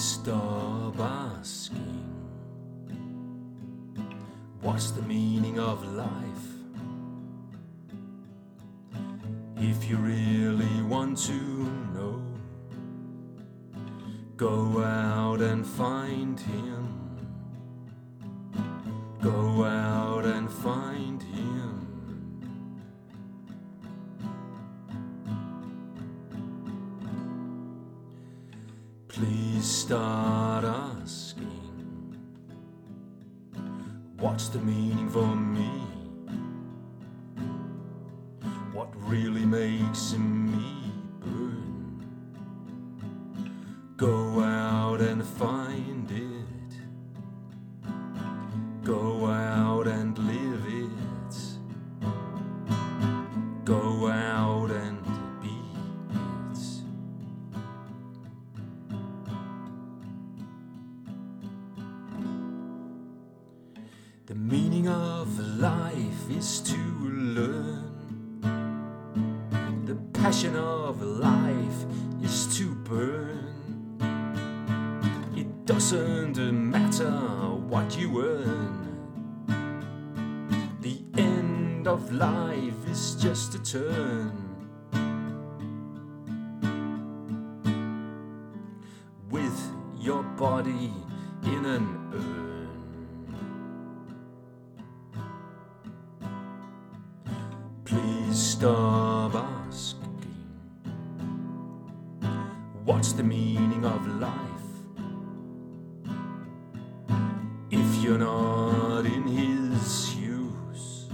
stop asking What's the meaning of life? If you really want to know, go out and find him. Go out and find him. Start asking What's the meaning for me? What really makes me burn? Go out and find it. The meaning of life is to learn. The passion of life is to burn. It doesn't matter what you earn. The end of life is just a turn. With your body in an urn. What's the meaning of life? If you're not in his shoes,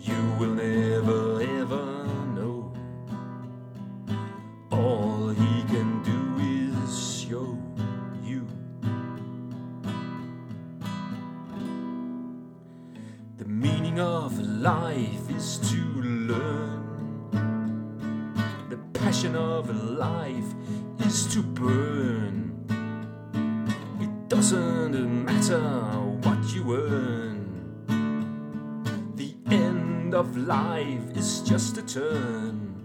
you will never ever know. All he can do is show you. The meaning of life is to learn. Passion of life is to burn. It doesn't matter what you earn. The end of life is just a turn.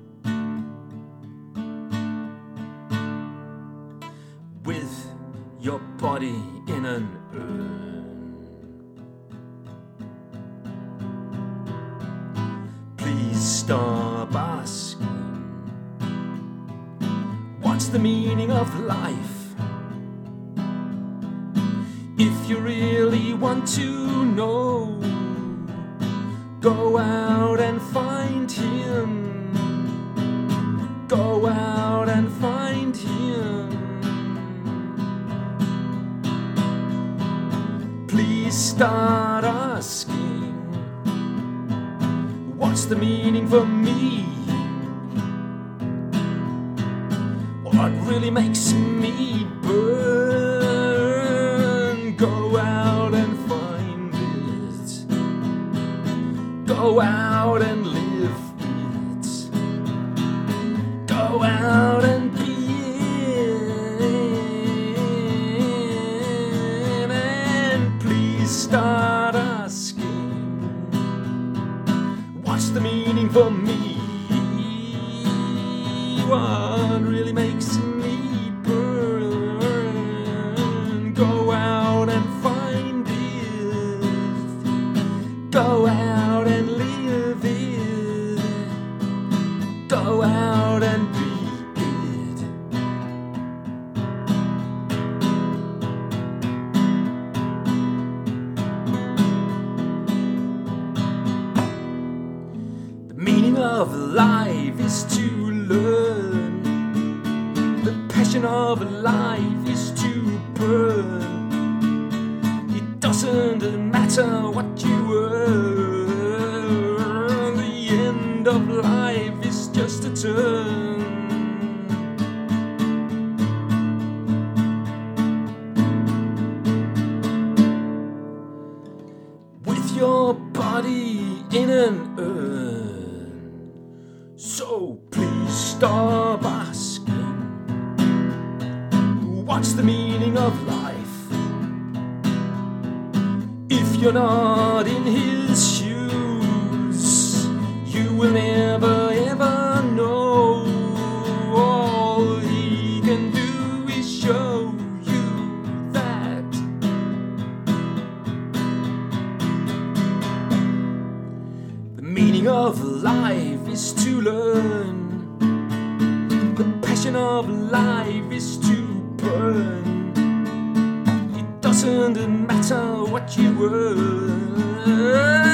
With your body in an urn. Please stop the meaning of life? If you really want to know, go out and find him. Go out and find him. Please start asking What's the meaning for me? Really makes me burn? Go out and find it. Go out and live it. Go out and be it. And please start asking. What's the meaning for me? What really makes me of life is to learn. The passion of life is to burn. It doesn't matter what you earn. The end of life is just a turn. With your body in an urn. Oh, please stop asking, what's the meaning of life? If you're not in his shoes, you will never ever know. All he can do is show you that. The meaning of life is to learn. Of life is to burn. It doesn't matter what you earn.